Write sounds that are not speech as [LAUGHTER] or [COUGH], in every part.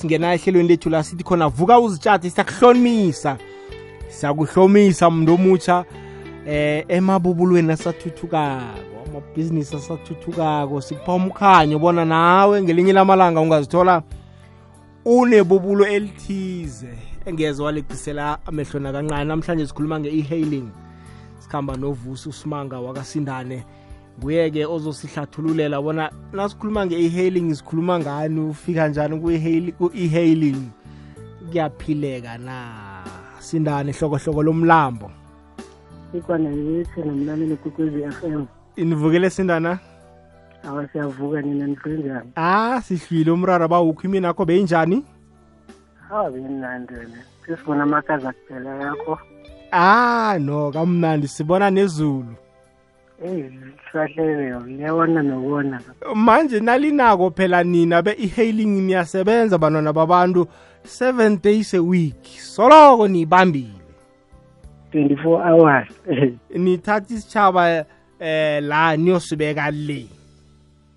singena ehlelweni lethu la sithi khona vuka uzitshate siyakuhlomisa. Siyakuhlomisa mntu omutsha eh emabubulweni asathuthukako amabhizinisi asathuthukako. Sikupha umkhanyo bona nawe ngelinye lamalanga ungazithola unebubulo elithize engeze waleqisela amehlweni kancane namhlanje sikhuluma nge-e-hailing. Sikhamba novusi usimanga wakasindane. Nguye-ke ozosihlathululela bona nasikhuluma nge-e-hailing sikhuluma ngani? Ufika njani ku-e-hailing? Kuyaphileka na? Sindane hlokohloko lomlambo? Ikwana yithi nomlaleli kukwezi f m. Inivukele sindana? Awa siyavuka nina nihlwe njani? Ah sihlwile umrara bawukho imini akho beyinjani? Hawa beyimnandi wena. Sesibona amakazi kuphela yakho. Ah no kamnandi sibona nezulu eyi sihlahleleyo liyabona nokubona. Manje nalinako phela nina be-e-hailing niyasebenza bantwana babantu. Seven days a week. Soloko niyibambile. Twenty-four hours. [LAUGHS] Nithatha isitshaba eh la niyosibeka le.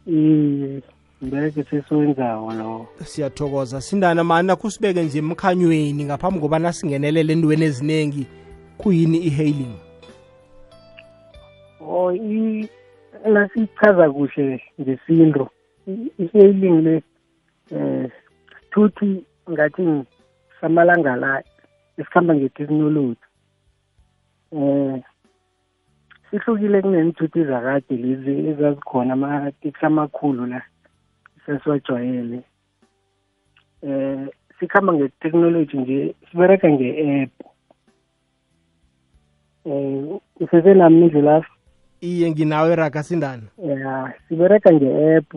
Iye mbereke sesiwenzawo lowo siyathokoza sindana mani nakusibeke nje emkhanyweni ngaphambi kobana singenelele endweni eziningi kuyini i-hailing? O i- nasichaza kuhle ngesintu. I-hailing le eh sithuthi ngathi samalanga la esikhamba ngetechnology eh sihlukile kuneenthuthi zakade lezi ezazikhona amateksi amakhulu la sesiwajwayele. Eh sikhamba ngetechnology nje sibereka nge-app. Eh usesenami mindlela iye nginawe raga sindana ya sibereka nge-app.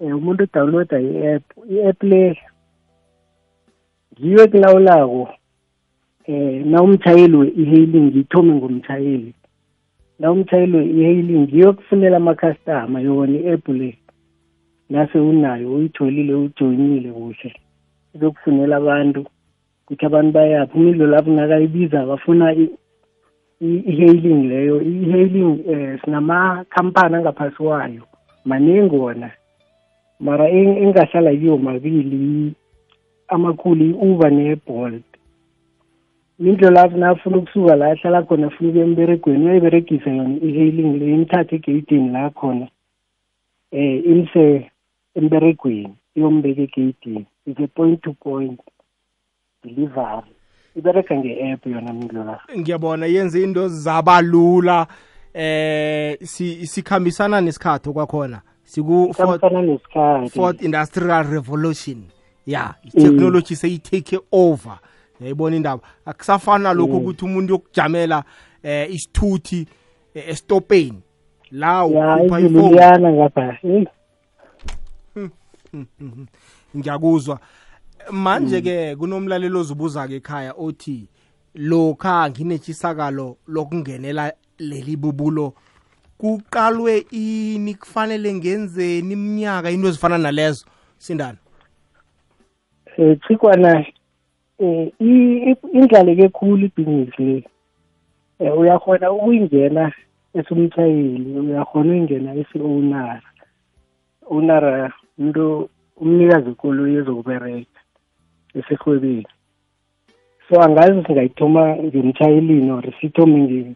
Eh umuntu udownloada i-app. I-app le ngiyo ekulawulako eh na umtshayeli we-e-hailing ngithome ngomtshayeli na umtshayeli we-e-hailing ngiyo kufunela amakhastama yona i-app le. Nase unayo uyitholile ujoyinile kuhle. Izokufunela abantu ukuthi abantu bayaphi umidlo lapho nakayibiza bafuna i- i- i-hailing leyo i-hailing eh sinamakhampani angaphasi wayo. Maningi wona. Mara ingahlala kiwo mabili amakhulu i-uber ne-bolt. Indlo lapho nafuna ukusuka la ahlala khona afuna ukuya emberegweni uyayiberegisa yona i-hailing le imthathe egeyidini la khona eh imse emberegweni iyombeka egeyidini. Is a point to point delivery ibereka nge-app yona mindlo la ngiyabona yenze into zabalula eh si sikhambisana nesikhathi kwakhona siku fourth, kambisana nesikhathi. fourth industrial revolution. Ya i-technology seyitake over. Yayibona indaba? Akusafani nalokho ukuthi umuntu yokujamela eh isithuthi eh, estopeni la ya ukhupha izulu ifoni liyana ngapha Eh, ngiyakuzwa. Manje ke kunomlaleli ozubuza ke ekhaya othi lokha nginetshisakalo lokungenela leli bubulo kuqalwe ini? Kufanele ngenzeni iminyaka into ezifana nalezo? Sindana eh chikwana eh i- i- indlaleke khulu ibhizinisi le. Eh uyakhona ukuyingena esumtshayeli uyakhona ukuyingena esi-owner. Owner umuntu umnikazi wekoloyi ezokubereka esehwebeni so angazi singayithoma ngemtshayelini or sithome nge-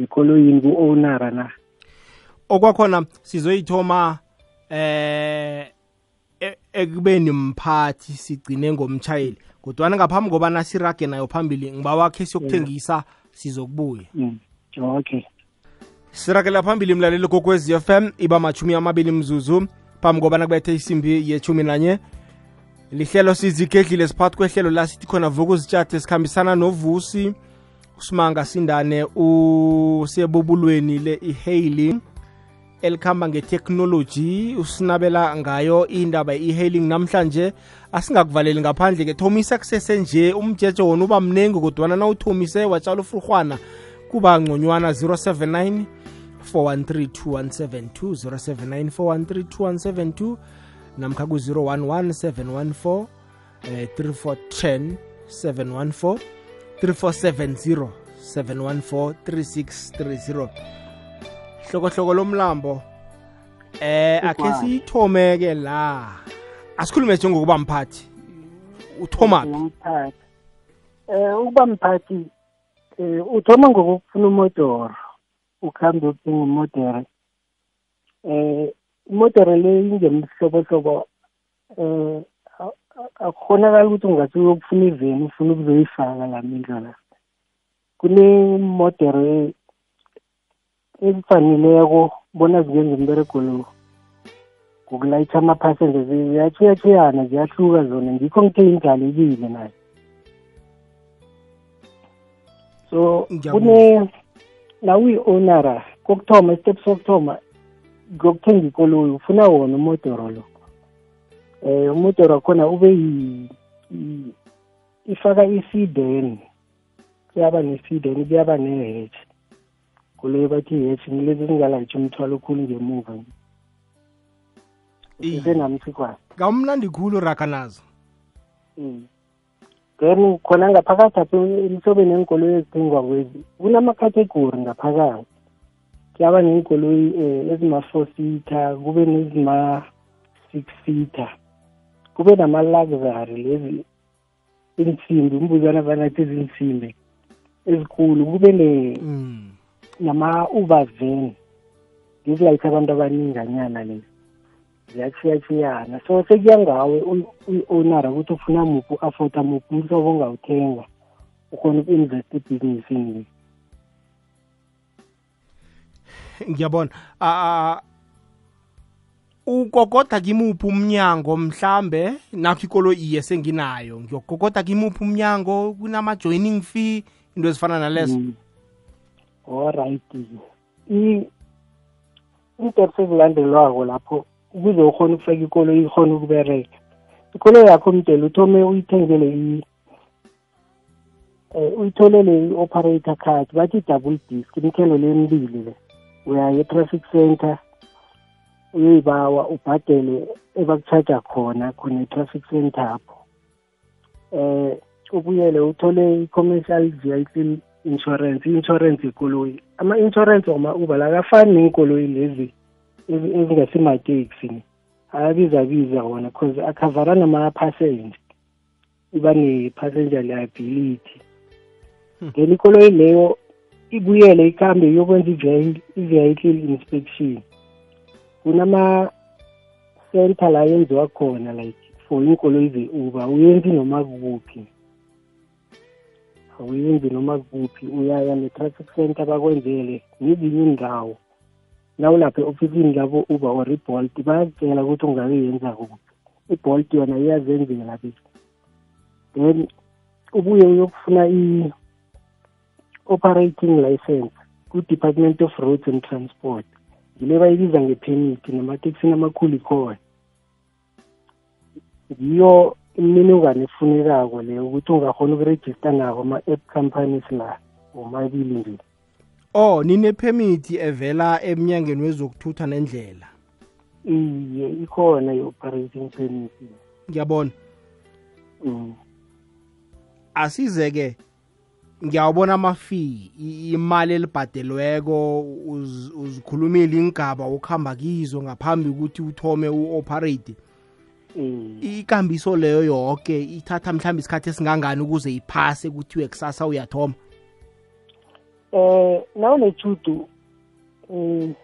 ngekoloyini ku-owner na. Okwakhona sizoyithoma eh e- ekubeni mphathi sigcine ngomtshayeli kodwana ngaphambi kobana sirage nayo phambili ngiba wakhe siyokuthengisa sizokubuya. Mm, okay. Sirakela phambili mlaleli kokwez f m iba machumi amabili mzuzu. Phambi kobana kubethe isimbi yechumi nanye lihlelo sizigedlile siphathi kwehlelo la sithi khona vuka uzitshathe sikhambisana novusi usimanga sindane usebubulweni le-e-hailing elikhamba ngeteknoloji usinabela ngayo indaba ye-e-hailing. Namhlanje asingakuvaleli ngaphandle ke thomisa kusese nje umjeje wona uba mningi kodwana na uthomise watshala ufurhwana kuba ngconywana 079 4132172 079 4132172 namkha ku-011 714 eh, 3410 714 3470 714 3630 hlokohloko lomlambo eh akhe Igwala. siyithomeke la. Asikhulume nje ngokuba mphathi uthomaphi umphathi eh ukuba mphathi eh uthoma ngokufuna umodoro. Ukuhambe uyothenga umodoro eh imodoro le ingemhlobohlobo eh akukhonakala ukuthi ungase uyokufuna iveni ufuna ukuzoyifaka la mindlela kunemodere ezifaneleko bona zingenza umberego lo ngokulayitha ama-passenger ziyachiyachiyana ziyahluka zona. Ngikho ngithe injalekile nayo. So kune la uyi-ownera kokuthoma istep sokuthoma ngokuthenga ikoloyi ufuna wona umodoro lo. Eh umodoro wakhona ube ifaka i-sedan kuyaba ne-sedan kuyaba ne-hatch. Kuleyo bathi i-hatch ngilezi ezingalayitshi umthwalo okhulu ngemuva. Isenami sikwazi kamnandi khulu rakanazo then khona ngaphakathi apho emhlobeni enkoloyi ezithengwa kwezi kunama-category ngaphakathi. Kuyaba neenkoloyi um ezima-four seater kube nezima-six seater. Kube nama-luxury lezi insimbi umbuzana banathi ezinsimbi ezikhulu. Kube mm. nama-uber van. Ngezilayitha abantu abaninganyana lezi ziyachiyachiyana so sekuya ngawe uyi-ownera ukuthi ufuna muphi u-afforda muphi umhlobo ongawuthenga ukhona uku-invest ebhizinisini ngiyabona. Uh, ukokoda kimuphi umnyango mhlambe? Nakho ikolo iye senginayo. Ngiyokokoda kimuphi umnyango? Kunama-joining fee into ezifana nalezo. Mm. alright iinteps ezilandelwako lapho ukuze ukhona ukufaka ikolo ikhona ukubereka ikolo yakho mdele uthome uyithengele i uyitholele i-operator card bathi i-double disk imthelo le emibili le uyaya e-traffic center uyoyibawa ubhadele ebakuchaja khona khona e-traffic center apho. Eh ubuyele uthole i-commercial vehicle insurance i-insurance yekoloyi. Ama-insurance wama-uber lakafani neenkoloyi lezi ezingasimateksi ayabizabiza wona cause akhavara nama-passenger iba ne-passenger liability. Then ikoloyi leyo ibuyele ikhambe iyokwenza i-vehicle inspection kunama-center la yenziwa khona like for iinkoloyi ze-uber uyenzi noma kuphi? Awuyenzi noma kuphi? Uyaya ne-traffic center bakwenzele ngezinye iindawo. Nawulapha e-ofisini labo uber or ibolt bayakutshela ukuthi ungabe yenza kuphi. Ibolt yona iyazenzela be then ubuye uyokufuna i-operating license ku-department of roads and transport. Ngile bayibiza ngephemiti namateksini amakhulu ikhona ngiyo imininingwane efunekako leyo ukuthi ungakhona ukurejista nabo ama-app companies la womabili nje. Oh ninephemithi evela emnyangweni wezokuthutha nendlela? Iye ikhona i-operating permit. Ngiyabona. Mm. asize-ke ngiyawubona amafi imali elibhadelweko uzikhulumile ingaba ukuhamba kizo ngaphambi ukuthi uthome u-operate. Ikambiso leyo yoke ithatha mhlawumbe isikhathi esingangani ukuze iphase kuthiwe kusasa uyathoma? Eh nawunechudu um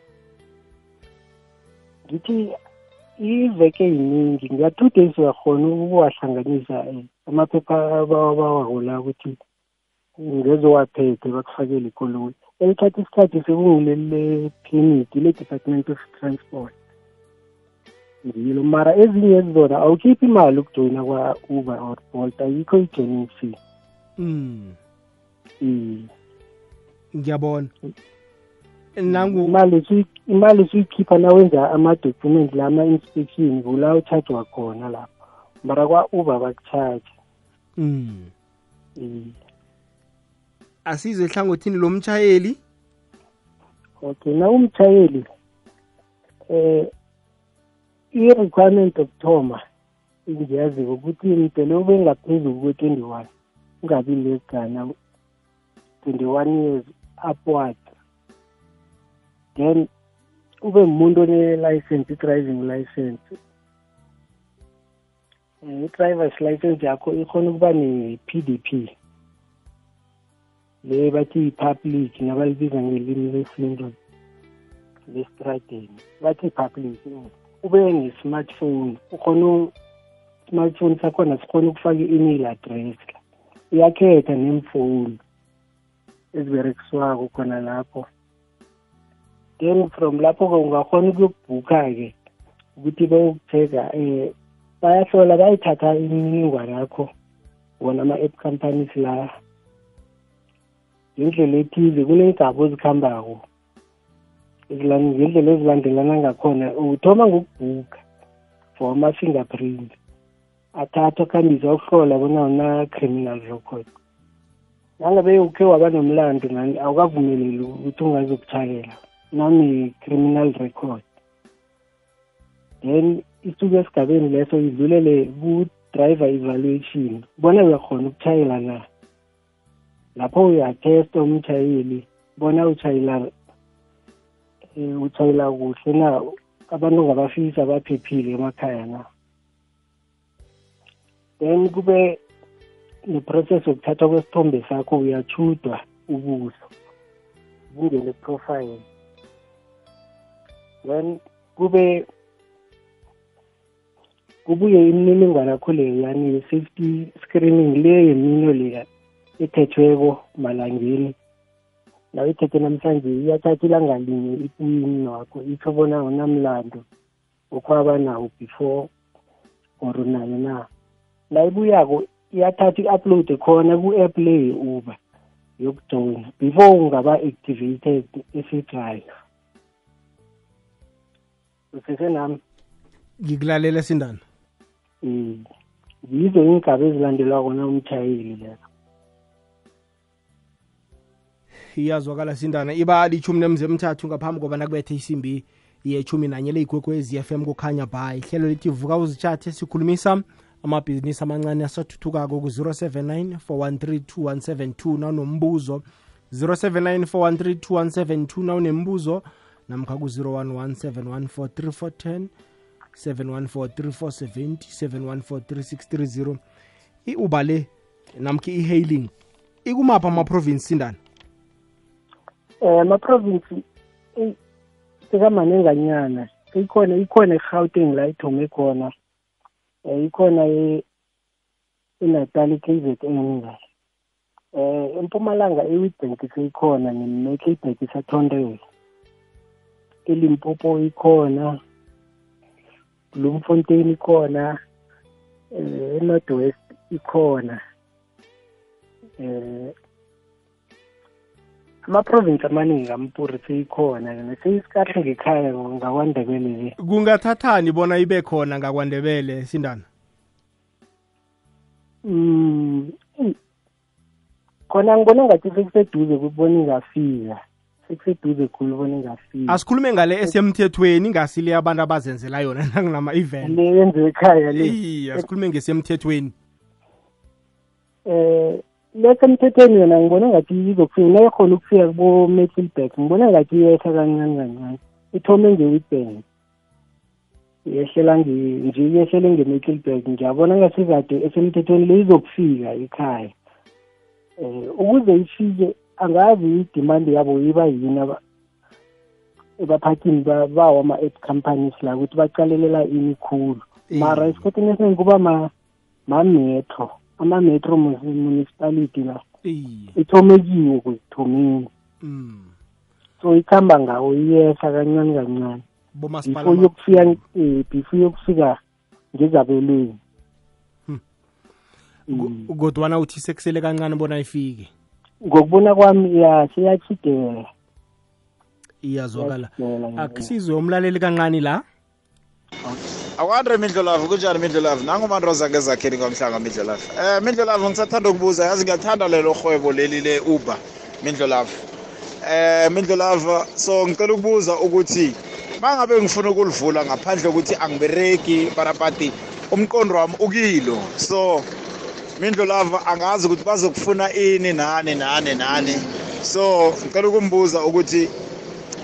ngithi iveke yiningi. Nga-two days uyakhona ukuwahlanganisa amaphepha abawabawako la ukuthi ngezowaphethe bakufakele ikoloyi. Elithatha isikhathi sekungilele permit le-department of transport. Ngilo. Mara ezinye ezizona awukhiphi imali ukujoyina kwa-uber or bolt ayikho i-joining fee. Mm. ngiyabona. Nangu imali imali na nawenza ama-document la ama-inspection kula uchajwa khona lapho. Mara kwa-uber bakuchaje mm. mm. Asize ehlangothini lomtshayeli okay na umtshayeli eh i-requirement okuthoma engiyaziko ukuthi mdele ube ngaphezulu kwe-twenty one ungabi legana twenty one years upward. Then ube muntu one-license i-driving license. Um i-drivers license yakho ikhona ukuba ne-pdp le bathi i-public nabalibiza ngelimi lesintu lesitradeni bathi i-public ube ne-smartphone. Ukhona smartphone sakhona sikhona ukufaka i-email address iyakhetha nemfoni eziberekiswako khona lapho. Then from lapho-ke ungakhona ukuyokubhukha-ke ukuthi bayokutheka um bayahlola bayithatha imininingwane yakho wona ama-app companies la. Ngendlela ethize kuneengabo ezikhambako ngendlela ezilandelana ngakhona. Uthoma ngokubhuka for ama-fingerprint athathwa akhambisa ukuhlola bona una-criminal record. Nangabe ukhe waba nomlando nani awukavumeleli ukuthi ungazokutshayela nane-criminal record. Then isuke esigabeni leso idlulele ku-driver evaluation bona uyakhona ukutshayela na lapho uyatesta umtshayeli bona utshayela um utshayela kuhle na? Abantu ongabafisa baphephile emakhaya na? Then kube neprocess yokuthathwa kwesithombe sakho uyachudwa ubuso kungene profile. Then kube kubuye imininingwane yakho le yani ye-safety screening le yeminyo leya ethethweko malangeni. Nawe ithethe namhlanje iyathatha ilanga linye ipuyini wakho itsho bona unamlando okhwaba nawo before or nayo na. La ibuyako iyathatha i-upload khona ku-app le ye-uber yokujoyina before ungaba activated esi-drive usesenami ngikulalela sindana um yizo iingaba ezilandelwa kona umtshayeli lezo. Iyazwakala sindana. Iba lichumi nemze emthathu ngaphambi kobana kubethe isimbi yechumi nanye leyigwekwezi FM kukhanya ba ihlelo lithi vuka uzitshathe sikhulumisa amabhizinisi amancane asathuthukako ku-079 413 nawunombuzo 079 413 nawunembuzo namkha ku-011 7143410 7143470 7143630 i-uba le namkha i-hailing ikumaphi amaprovinsi sindana um amaprovinsi sekamanenganyana ikhona ikhona i-gauteng la ithome khona. Um ikhona enatal k_z_n la um empumalanga i-witbank seyikhona ne-capeback isathondela elimpopo ikhona bloemfontein ikhona um enorth west ikhona. Um amaprovinsi amaningi ampuri seyikhona yona seyisikahle ngekhaya ngakwandebele. Le kungathathani bona ibe khona ngakwandebele sindana? Um khona ngibona ngathi sekuseduze kubona ingafika sekuseduze khulu bona ingafika. Asikhulume ngale esemthethweni ngasile abantu abazenzela yona [LAUGHS] nanginama-event le yenziwe ekhaya le. Iya sikhulume ngesemthethweni. Um lesemthethweni yona ngibona ngathi izokufika nayekhona ukufika kubo-middleback ngibona ngathi iyehla kancane kancane. Ithome nge-witbank yehlela nje yehlele nge-middleback ngiyabona ngasikade esemthethweni le izokufika ekhaya. Um ukuze ifike angazi idemand yabo iba yini ebaphathini bawo ama-app companies la ukuthi bacalelela ini khulu. Mara esikhathini esiningi kuba ma-metro. Ama-metro municipality la. Ithomekiwe kusithomeni so ikhamba ngawo iyehla kancane kancane. Before yokufika before yokufika ngezabelweni. Kodwana uthi sekusele kancane bona ifike? Ngokubona kwami ya siyachidela iyazwakala. Akusizwe umlaleli kancane la? Akwandre mindlolavu kunjani mindlolavu nangumanroza ngezakheni kwamhlanga mindlolavu um mindlolavu ngisathanda ukubuza yazi ngiyathanda lelo rhwebo leli le-uber mindlolavu um mindlolava so ngicela ukubuza ukuthi ma ngabe ngifuna ukulivula ngaphandle kokuthi angibereki parapati umqondo wami ukilo. So mindlolava angazi ukuthi bazokufuna ini nani nani nani. So ngicela ukumbuza ukuthi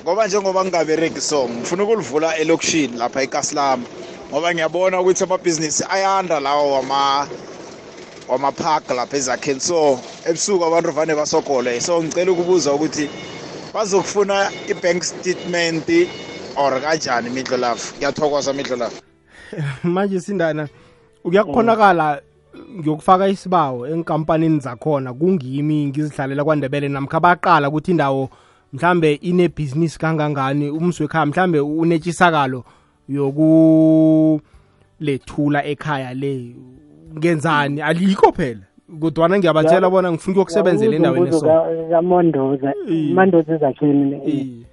ngoba njengoba ngingabereki so ngifuna ukulivula elokishini lapha ekaslama ngoba ngiyabona ukuthi amabhizinisi ayanda lawo wama wamapark lapha ezakheni. So ebusuku abantu vane basogole. So ngicela ukubuza ukuthi bazokufuna i-bank statement or kanjani mindlolafu ngiyathokoza mindlolafu [LAUGHS] manje sindana kuyakukhonakala ngiyokufaka isibawo enkampanini zakhona. Kungimi ngizidlalela kwandebele namkha baqala ukuthi indawo mhlambe inebhizinisi kangangani umsi wekhaya mhlambe unetshisakalo. Yokulethula ekhaya le. Ngenzani? Alikho phela. Kodwana ngiyabatshela bona ngifuna ukuyokusebenzela endaweni eso kamondoza. Iye. mandoza ezakheni Iye.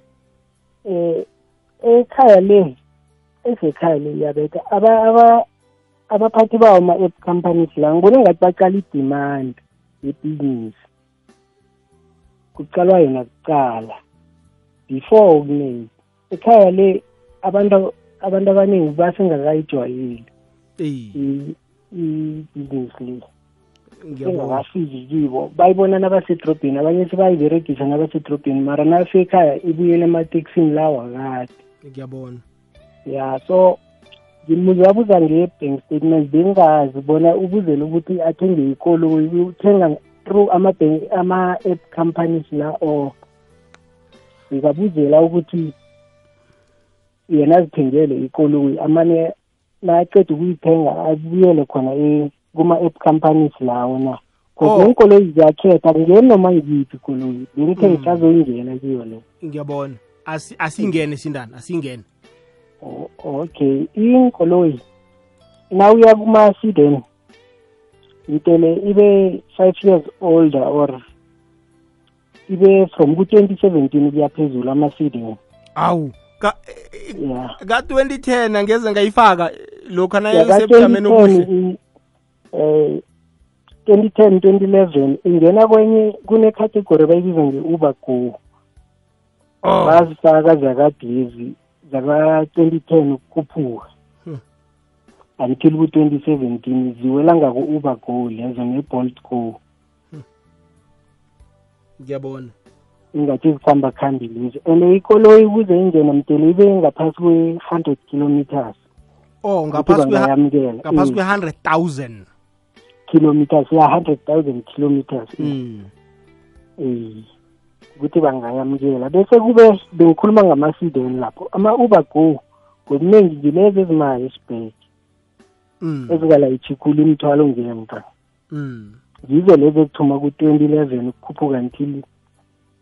eh ekhaya le esekhaya le iyabetha aba aba abaphathi bawo ama-app companies la ngibone ngathi baqala i-demand yebhizinisi. Kuqalwa yona kuqala. Before okuningi ekhaya le abantu abantu abaningi basengakayijwayeli. Iye, i- ibhizinisi le. Ngiyabona engakafiki kibo. Bayibona nabasedrobheni abanye sebayiberegisa nabasedrobheni mara nasekhaya ibuyele emateksini lawa kade ngiyabona ya so ngimuzabuza nge-bank statement bengazi bona ubuzele ukuthi athenge ikoloyi uthenga through ama-bank- ama-app companies la or ngingabuzela ukuthi yena azithengele ikoloyi amane naceda ukuyithenga abuyele khona e- kuma-app companies lawo na Oh. cause neenkoloyi ziyakhetha ngeni noma ngiyiphi ikoloyi bengithe Mm. ngisazoyingena kiyo le. Ngiyabona. Asi- asingene sindana asingene. O- okay. Inkoloyi nawuya kuma-sedan ngitele ibe five years older or ibe from ku-twenty seventeen kuya phezulu ama-sedan awu ka ya ka 2010 angeze ngayifaka lokha Ya, nayo ka sebujameni obuhle. 2010 i- eh 2010 2011 ingena kwenye kune-category bayibiza nge-uber go. Oh. Bazifaka zakagezi zaka-2010 ukukhuphuka. Hmm. until ku-2017 ziwela ngako-uber go lezo ne-bolt go. Ngiyabona. Ingathi zikhamba khambi lezi and ikoloyi ukuze ingena mdele ibe ngaphasi kwe-hundred kilometers. Oh ngaphasi kwe bangayamukela ngaphasi kwe 100000 kilometers ya hundred thousand kilometers. Mm. Eh ukuthi bangayamukela. Bese kube bengikhuluma ngama-sedan lapho. Ama-uber go ngobuningi ngilezi ezimali esibheke. Mm. Ezikalayitshi khulu imithwalo ngemva. Mm. Yizo lezi ezithoma ku-twenty eleven ukukhuphuka until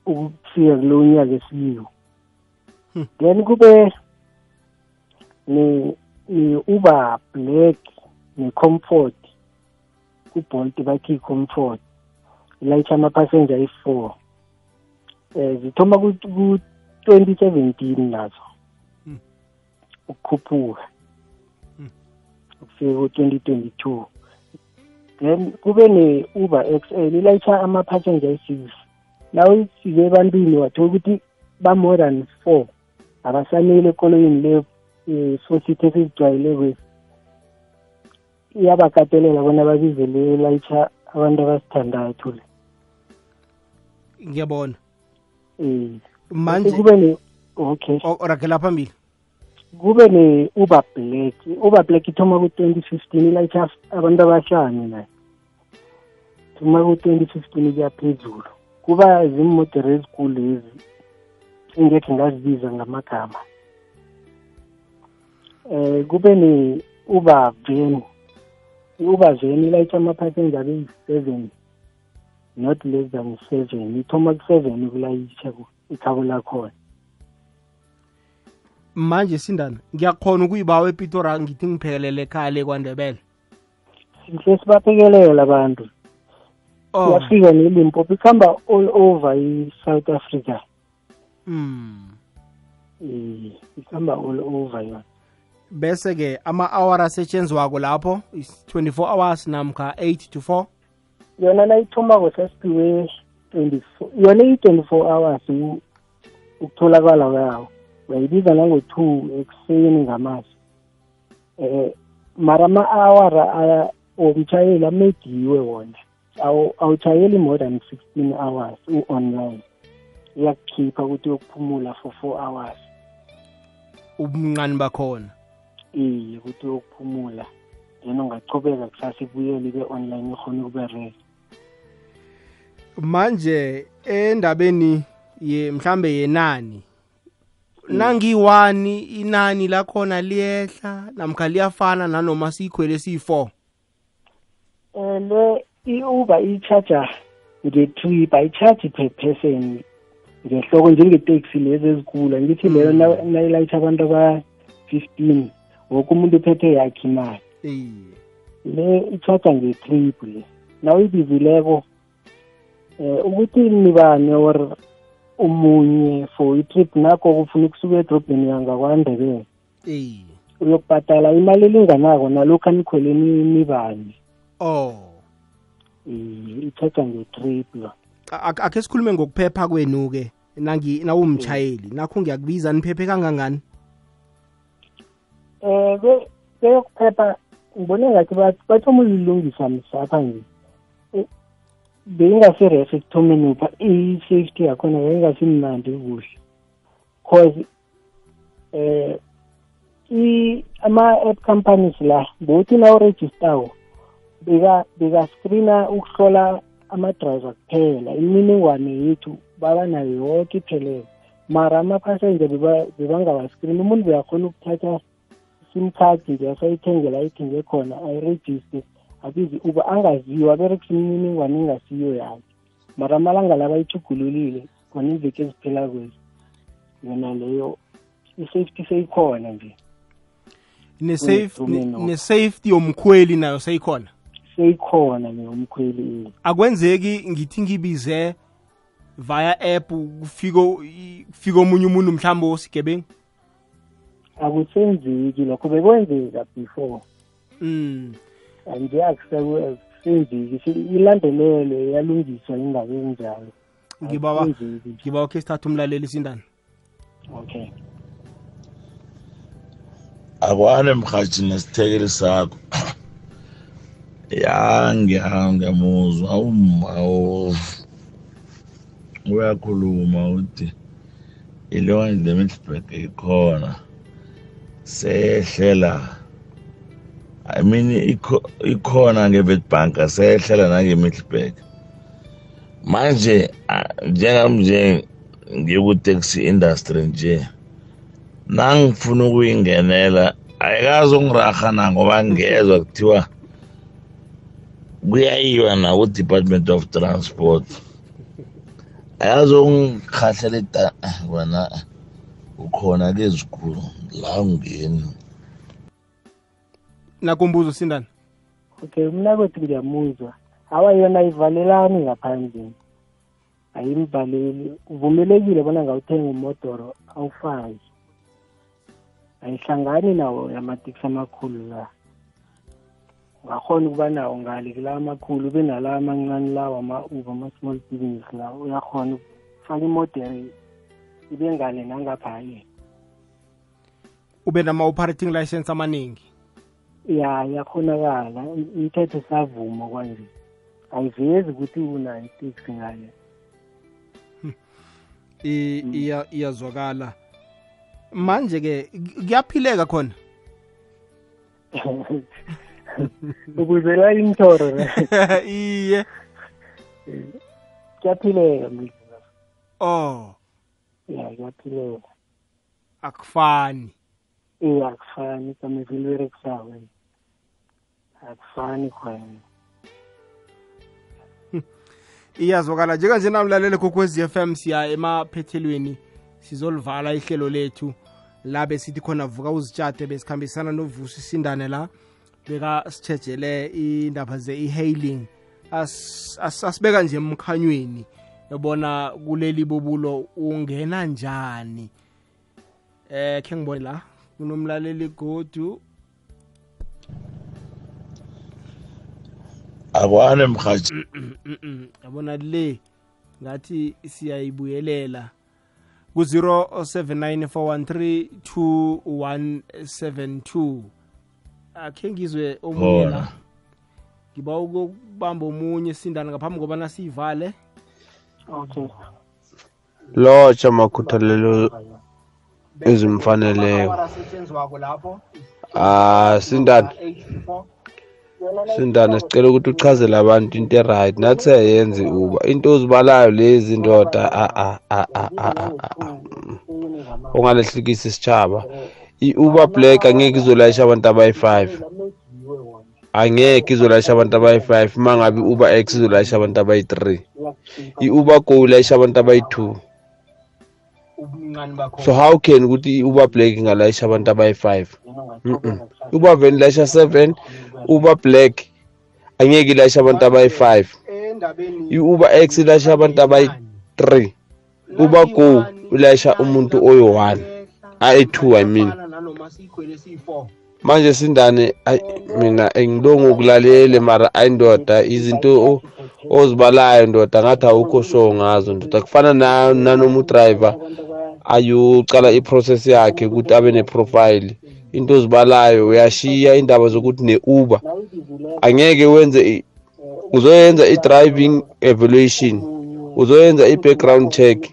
ukufika kulo nyaka esiyiwo Hmm. then kube ne- ne-uber black ne-comfort kubolt bathi i-comfort ilayitsha ama-passenger ayi-four. Um zithoma ku-twenty seventeen nazo. Hmm. ukukhuphuka. Hmm. ukufika ku-twenty twenty two then kube ne-uber x l ilayitsha ama-passenger ayi-six. Nawe ifike ebantwini wathola ukuthi ba-more than four. Abasanele ekoloyini le um sosithe esizijwayelekwezi iyabakatelela bona babize le layitsha abantu abasithandathu le. Ngiyabona. Um manje kube ne okay. O- ragela phambili. Kube ne-uber black. I-uber black ithoma ku-twenty fifteen ilayitsha abantu abahlanu nayo thoma ku-twenty fifteen kuya phezulu. Kuba ziimodere ezikulu lezi engekhe ngazibiza ngamagama. Eh kube ne-uber van. I-uber van ilayitsha ama-passenger abeyi-seven not less than seven. Ithoma ku-seven ukulayitsha ku- ikhabo lakhona. Manje sindana ngiyakhona ukuyibawa epitora ngithi ngiphekelele ekhaya le kwandebele sihle sibaphekelela abantu. Oh. Iyafika nelimpopo ikhamba all over i-south africa. Mm eh ikhamba all over yona. Bese ke ama-hour asetshenzwako lapho is 24 hours namkha 8 to 4 yona nayithomako sasiphiwe 24 yona iyi-24 hours u- ukutholakala kwawo. Uyayibiza nango-two ekuseni ngamasi. Eh mara ama-awara aya- womtshayeli amediwe wona. Awu- awutshayeli more than sixteen hours u-online. Iyakukhipha ukuthi uyokuphumula for four hours. Ubuncane bakhona? Iye ukuthi uyokuphumula. Then ungachubeka kusasa ibuyele ibe online ikhona ukubereka manje endabeni ye mhlambe yenani nangiyi-1 inani lakhona liyehla namkha liyafana nanoma siyikhwele siyi-4 um le i-uber i-charger nge-trip ayi-charge per person ngehloko njengeteksi lezi ezikulu ngithi leyo na- nayilayitha abantu aba-fifteen woke umuntu uphethe yakhe imali. Iye le i-charger nge-trip le nawuyibizileko um ukuthi nibane or umunye for i-trip nakho kufuna ukusuka edrobheni yangakwandebele iye uyokubhadala imali elinganako nalokhu anikhweleni nibane. Oh. Eh, i-charger nge-trip lo A- ak- akhe sikhulume ngokuphepha kwenu-ke nangi nawumtshayeli nakho ngiyakubiza niphephe kangangani? Um beyokuphepha ngibone ngathi bathi bathoma ulilungisa msapha nje Eh, beyingasi-res ekuthomeni upha i-safety yakhona beyingasimnandi kuhle. Cause um i- ama-app companies la ngokuthi nawurejistawo beka beka-screena ukuhlola ama-driver kuphela. Imininingwane yethu baba nayo yonke iphelele. Mara ama-passenger umuntu beyakhona ukuthatha sim card nje asayithengela ayithenge khona ayirejiste abizi uba angaziwa. Aberekisa imininingwane engasiyo yakhe mara amalanga laba bayithugululile khona iveki eziphela kwezi. Yona leyo i-safety seyikhona nje. Ne-safe- ne- ne-safety yomkhweli nayo seyikhona seyikhona neyomkhweli akwenzeki ngithi ngibize via app kufika kufika omunye umuntu mhlawumbe osigebengu? Akusenzeki lokho bekwenzeka before. Mm. nje akusenzeki Se- ilandelelwe yalungiswa ingabe enjalo. Ngibawa ngibawa khe sithathe umlaleli sindani okay. Akwane mhathi nesithekeli sakho. Ya ngiya- ngiyamuzwa uma uyakhuluma uthi iloan the middleburg ikhona. Sehlela. I mean ikho- ikhona nge-witbank sehlela nange-middleburg manje ah, njengami nje ngikuteksi industry nje nangifuna ukuyingenela ayikazi ungiraha na ngoba ngezwa kuthiwa kuyayiwa na ku-department of transport. Ayazi ungihahlela ida wena ukhona lezikhulu la ungeni nakumbuzo sindani okay mna kwethu ngiyamuzwa. Hawa yona ayivalelani ngaphandle? Ayimvaleli. Uvumelekile bona ngawuthenga umodoro awufaki? Ayihlangani nawo yamateksi amakhulu la? Ungakhona ukuba nawo ngale kula amakhulu ube nala amancane lawo ama-uber ama-small business la uyakhona ukufaka imodere ibe ngale nangapha-ke ube nama-operating license amaningi? Ya yakhonakala umthetho savuma kwanje. Ayivezi ukuthi unayo iteksi ngale I- iya- iyazwakala. Manje-ke kuyaphileka khona? [LAUGHS] [LAUGHS] ukuzela imthoro [LAUGHS] iye. Kuyaphileka mlisa oh. Ya kuyaphileka akufani. Eh akufani. Kama kamevile iberekisako akufani khona. [LAUGHS] Iyazwakala. Njenganje namlalele kokwez f m siya emaphethelweni sizolivala ihlelo lethu. La besithi khona vuka uzitshate besikhambisana novusi sindane la bekasitshejele indaba ze-e-hailing As- as- asibeka nje emkhanyweni yabona kuleli bubulo ungena njani? Eh khe ngibone la kunomlaleli godu. Akwane mhathi Mm-mm. yabona le ngathi siyayibuyelela. Ku-079 akhe ngizwe omunye la. Ngiba ukubamba omunye sindana ngaphambi ngoba nasiyivale okay. Lotsha makhuthalelo ezimfaneleyo ah sindana. Sindana sicela ukuthi uchazele abantu into eright. Nathi ayenzi uba into ozibalayo lezi ndoda a a a a a ungalehlekisi isitshaba i-Uber Black angeke izolayisha abantu abayi-five. angeke izolayisha abantu abayi-five uma ngabe i-Uber X izolayisha abantu abayi-three. i-Uber Go ilayisha abantu abayi-two. So how can ukuthi i-Uber Black ingalayisha abantu abayi-five? Mm-mm. Uber van ilayisha seven Uber Black angeke ilayisha abantu abayi-five. i-Uber X ilayisha abantu abayi-three. Uber Go ilayisha umuntu oyi-1 ayi-2 I mean. Manje sindane ayi mina ngilongo ukulalele mara ayindoda izinto o- ozibalayo ndoda ngathi awukho sure ngazo ndoda. Kufana na- nanoma udriver ayocala iprocess yakhe ukuthi abe neprofile. Into ozibalayo uyashiya indaba zokuthi ne-uber. Angeke wenze i- uzoyenza i-driving evaluation uzoyenza i-background check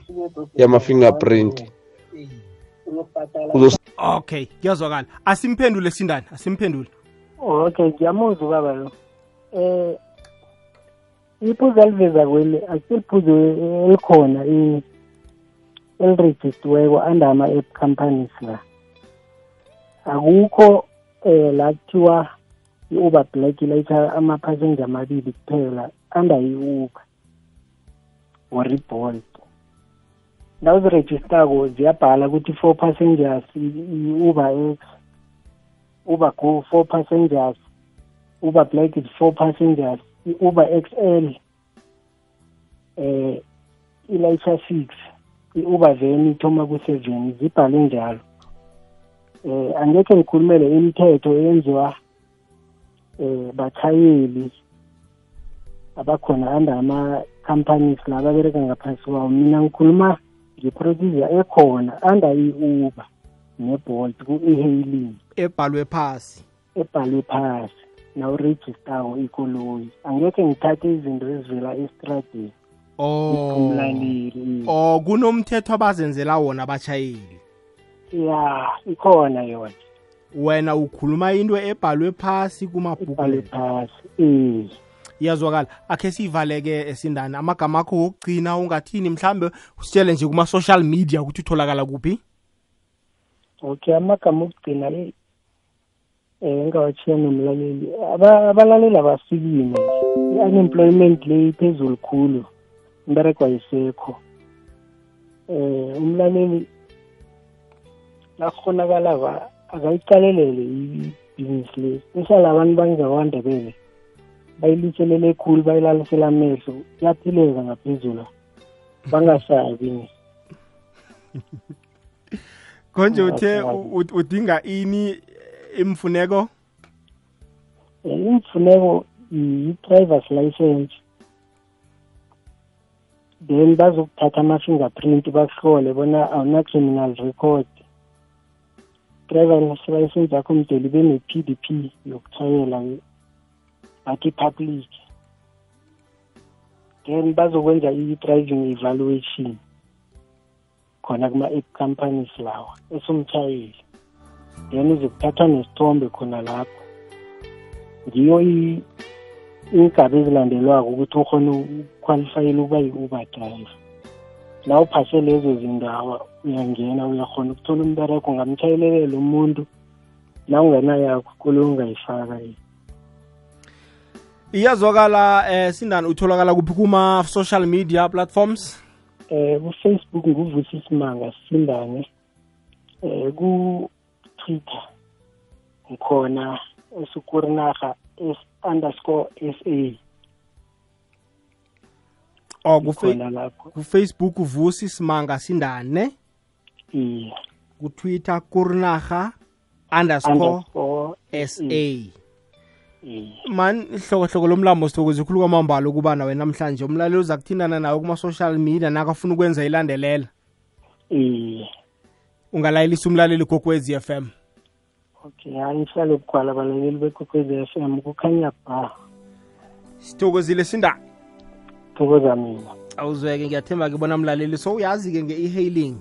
yama-fingerprint. Uzos- okay kuyazwakala. Asimphendule sindane asimphendule. Okay ngiyamuzwa ubaba lo. Eh iphuzu aliveza kweli asiliphuzu elikhona elirejistiweko under ama-app companies la. Akukho eh la kuthiwa i-uber black ilayitha ama-passenger amabili kuphela under i-uber or i-bolt. Nawuzirejistako ziyabhala ukuthi four passengers i-uber x uber go four passengers uber black is four passengers i-uber xl eh ilayisha six i-uber van ithoma ku-seven zibhale njalo. Eh angekhe ngikhulumele imithetho eyenziwa eh bathayeli abakhona under ama-companies la babereka ngaphasi kwawo. Mina ngikhuluma nge-procedure ekhona under i-uber ne-bolt ku-e-hailing. Ebhalwe phasi. Ebhalwe phasi. Nawurejistako ikoloyi angekhe ngithathe izinto ezivela estradeni. Oh. Umlaleli oh kunomthetho abazenzela wona abatshayeli ya ikhona yona. Wena ukhuluma into ebhalwe phasi ibhalwe kumabhuku phasi eh iyazwakala. Akhe siyivaleke esindane amagama akho wokugcina ungathini? Mhlambe usitshele nje kuma-social media ukuthi utholakala kuphi? Okay amagama okugcina le eh ngawathiya nomlaleli. Aba- abalaleli abasikime i-unemployment le iphezulu khulu. Imberego ayisekho. Eh umlaleli nakuhonakalaba akayiqalelele ibhizinisi le. Especially abantu bangewandebele bayiliselele khulu bayilalisela amehlo kuyaphileka ngaphezulu. Bangasabi. Konje Oh, uthe okay. u- u- udinga ini imfuneko Eh, imfuneko i-driver's license. Then bazokuthatha ama-fingerprint bakuhlole bona awuna-criminal record. Driver's license yakho mdele ibe ne-p d p yokuthayela bathi public. Then bazokwenza i-driving evaluation khona kuma-app companies lawa esumtshayeli then uzokuthatha nesithombe khona lapho. Ngiyo i- iingaba ezilandelwako ukuthi ukhone ukukhwalifayela ukuba yi-uber driver. Na uphase lezo zindawo uyangena uyakhona ukuthola umbereko ungamtshayelelela umuntu. Na ungenayakho kule ungayifaka yini iyazwakala eh sindani utholakala kuphi kuma social media platforms? Eh ku Facebook nguvusi simanga sindane. Eh ku Twitter ngikhona esukurinaga s underscore sa Oh ku Facebook vusi simanga sindane. Iye. Ku Twitter kurinaga underscore sa man ihlokohloko lomlambo sithokoze ikhulu kwamambala ukuba nawe namhlanje umlaleli uza kuthindana nawe kuma-social media nakafuna ukwenza ilandelela. Iye. Ungalayelisa umlaleli kokwezi f m. Okay hayi ngihlale bugwala abalaleli bekwekwezi f m kukhanya ba. Sithokozile sindani thokoza mina. Awuzweke ngiyathemba ke bona mlaleli so uyazi-ke nge-e-hailing.